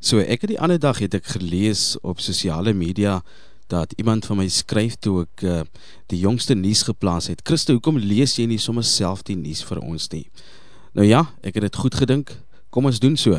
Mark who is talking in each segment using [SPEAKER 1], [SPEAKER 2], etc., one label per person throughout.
[SPEAKER 1] So ek het die ander dag het ek gelees op sosiale media dat iemand van my skryf toe ek uh, die jongste nuus geplaas het. Christo, hoekom lees jy nie sommer self die nuus vir ons nie? Nou ja, ek het dit goed gedink. Kom ons doen so.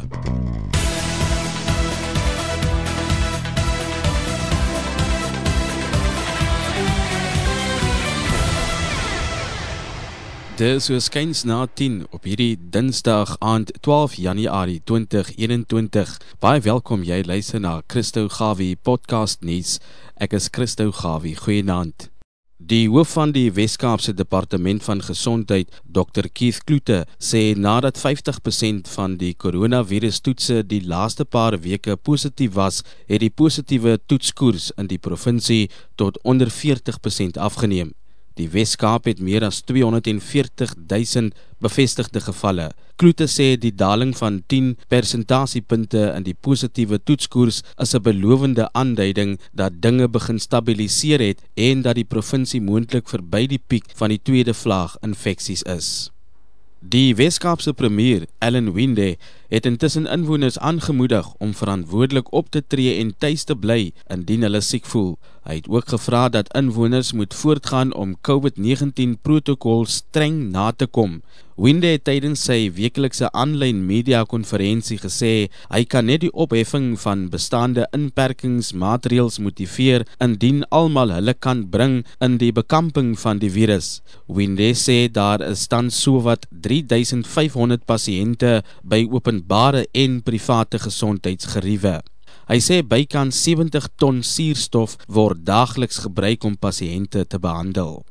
[SPEAKER 1] Dit so skyns na 10 op hierdie Dinsdag aand 12 Januarie 2021. Baie welkom jy luister na Christo Gawie podcast nuus. Ek is Christo Gawie. Goeienaand. Die hoof van die Wes-Kaapse Departement van Gesondheid, Dr Keith Kloete, sê nadat 50% van die koronavirustoetse die laaste paar weke positief was, het die positiewe toetskoers in die provinsie tot onder 40% afgeneem. Die Weskaap het meer as 240 000 bevestigde gevalle. Kloete sê die daling van 10 persentasiepunte in die positiewe toetskoers is 'n belovende aanduiding dat dinge begin stabiliseer het en dat die provinsie moontlik verby die piek van die tweede vlaag infeksies is. Die Weskaapse premier, Ellen Winde, het intussen inwoners aangemoedig om verantwoordelik op te tree en tuis te bly indien hulle siek voel. Hy het ook gevra dat inwoners moet voortgaan om COVID-19 protokol streng na te kom. Winde het tydens sy weeklikse aanlyn media konferensie gesê hy kan net die opheffing van bestaande inperkingsmaatreëls motiveer indien almal hulle kan bring in die bekamping van die virus. Winde sê daar is tans sowat 3500 pasiënte by openbare en private gesondheidsgeriewe. Hy sê bykans 70 ton suurstof word daagliks gebruik om pasiënte te behandel.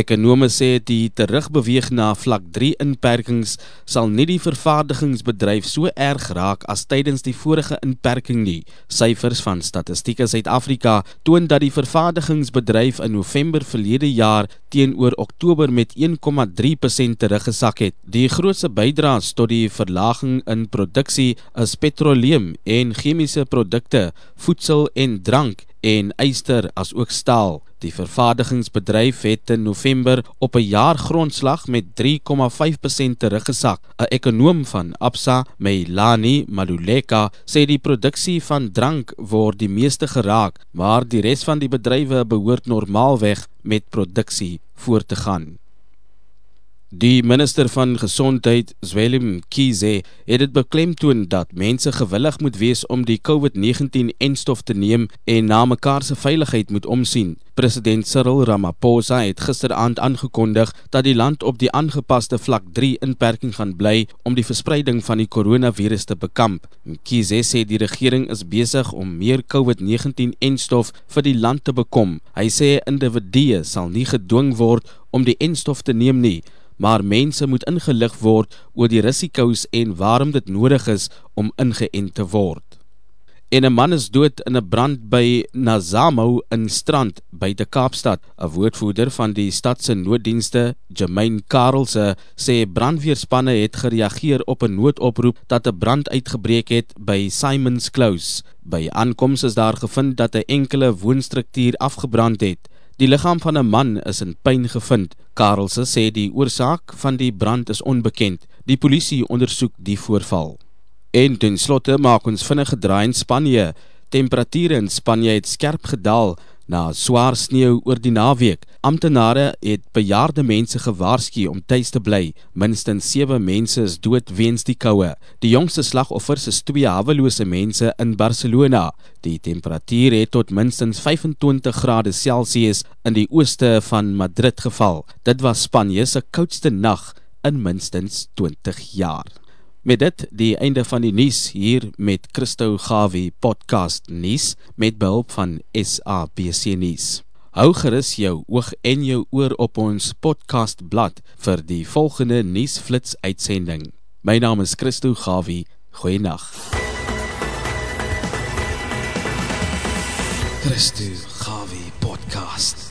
[SPEAKER 1] Ekonome sê die terugbeweeg na vlak 3 inperkings sal nie die vervaardigingsbedryf so erg raak as tydens die vorige inperking nie. Syfers van Statistiek Suid-Afrika toon dat die vervaardigingsbedryf in November verlede jaar teenoor Oktober met 1,3% teruggesak het. Die grootste bydraes tot die verlaging in produksie is petroleum en chemiese produkte, voedsel en drank en eister as ook staal. Die vervaardigingsbedryf het in November op 'n jaar grondslag met 3,5% teruggesak. 'n Ekonoom van Absa, Meilani Maluleka, sê die produksie van drank word die meeste geraak, maar die res van die bedrywe behoort normaalweg met produksie voort te gaan. Die minister van gesondheid, Zwelim Kize, het dit beklemtoon dat mense gewillig moet wees om die COVID-19 enstof te neem en na mekaar se veiligheid moet omsien. President Cyril Ramaphosa het gisteraand aangekondig dat die land op die aangepaste vlak 3 inperking gaan bly om die verspreiding van die koronavirus te bekamp. Kize sê die regering is besig om meer COVID-19 enstof vir die land te bekom. Hy sê individue sal nie gedwing word om die enstof te neem nie maar mense moet ingelig word oor die risiko's en waarom dit nodig is om ingeënt te word. En 'n man is dood in 'n brand by Nazamo in Strand buite Kaapstad. 'n Woordvoerder van die stad se nooddienste, Jermaine Karelse, sê brandweerspanne het gereageer op 'n noodoproep dat 'n brand uitgebreek het by Simons Close. By aankoms is daar gevind dat 'n enkele woonstruktuur afgebrand het. Die liggaam van 'n man is in pyn gevind. Karelse sê die oorsaak van die brand is onbekend. Die polisie ondersoek die voorval. En ten slotte maak ons vinnige draai in Spanje. Temperature in Spanje het skerp gedaal na swaar sneeu oor die naweek. Amptenare het bejaarde mense gewaarsku om tuis te bly. Minstens 7 mense is dood weens die koue. Die jongste slagoffers is twee hawelose mense in Barcelona. Die temperatuur het tot minstens 25 grade Celsius in die ooste van Madrid geval. Dit was Spanje se koudste nag in minstens 20 jaar. Met dit die einde van die nuus hier met Christo Gawie podcast nuus met behulp van SABC nuus. Hou gerus jou oog en jou oor op ons podcast blad vir die volgende nuusflits uitsending. My naam is Christo Gawie. Goeienaand. Christo Gawie podcast.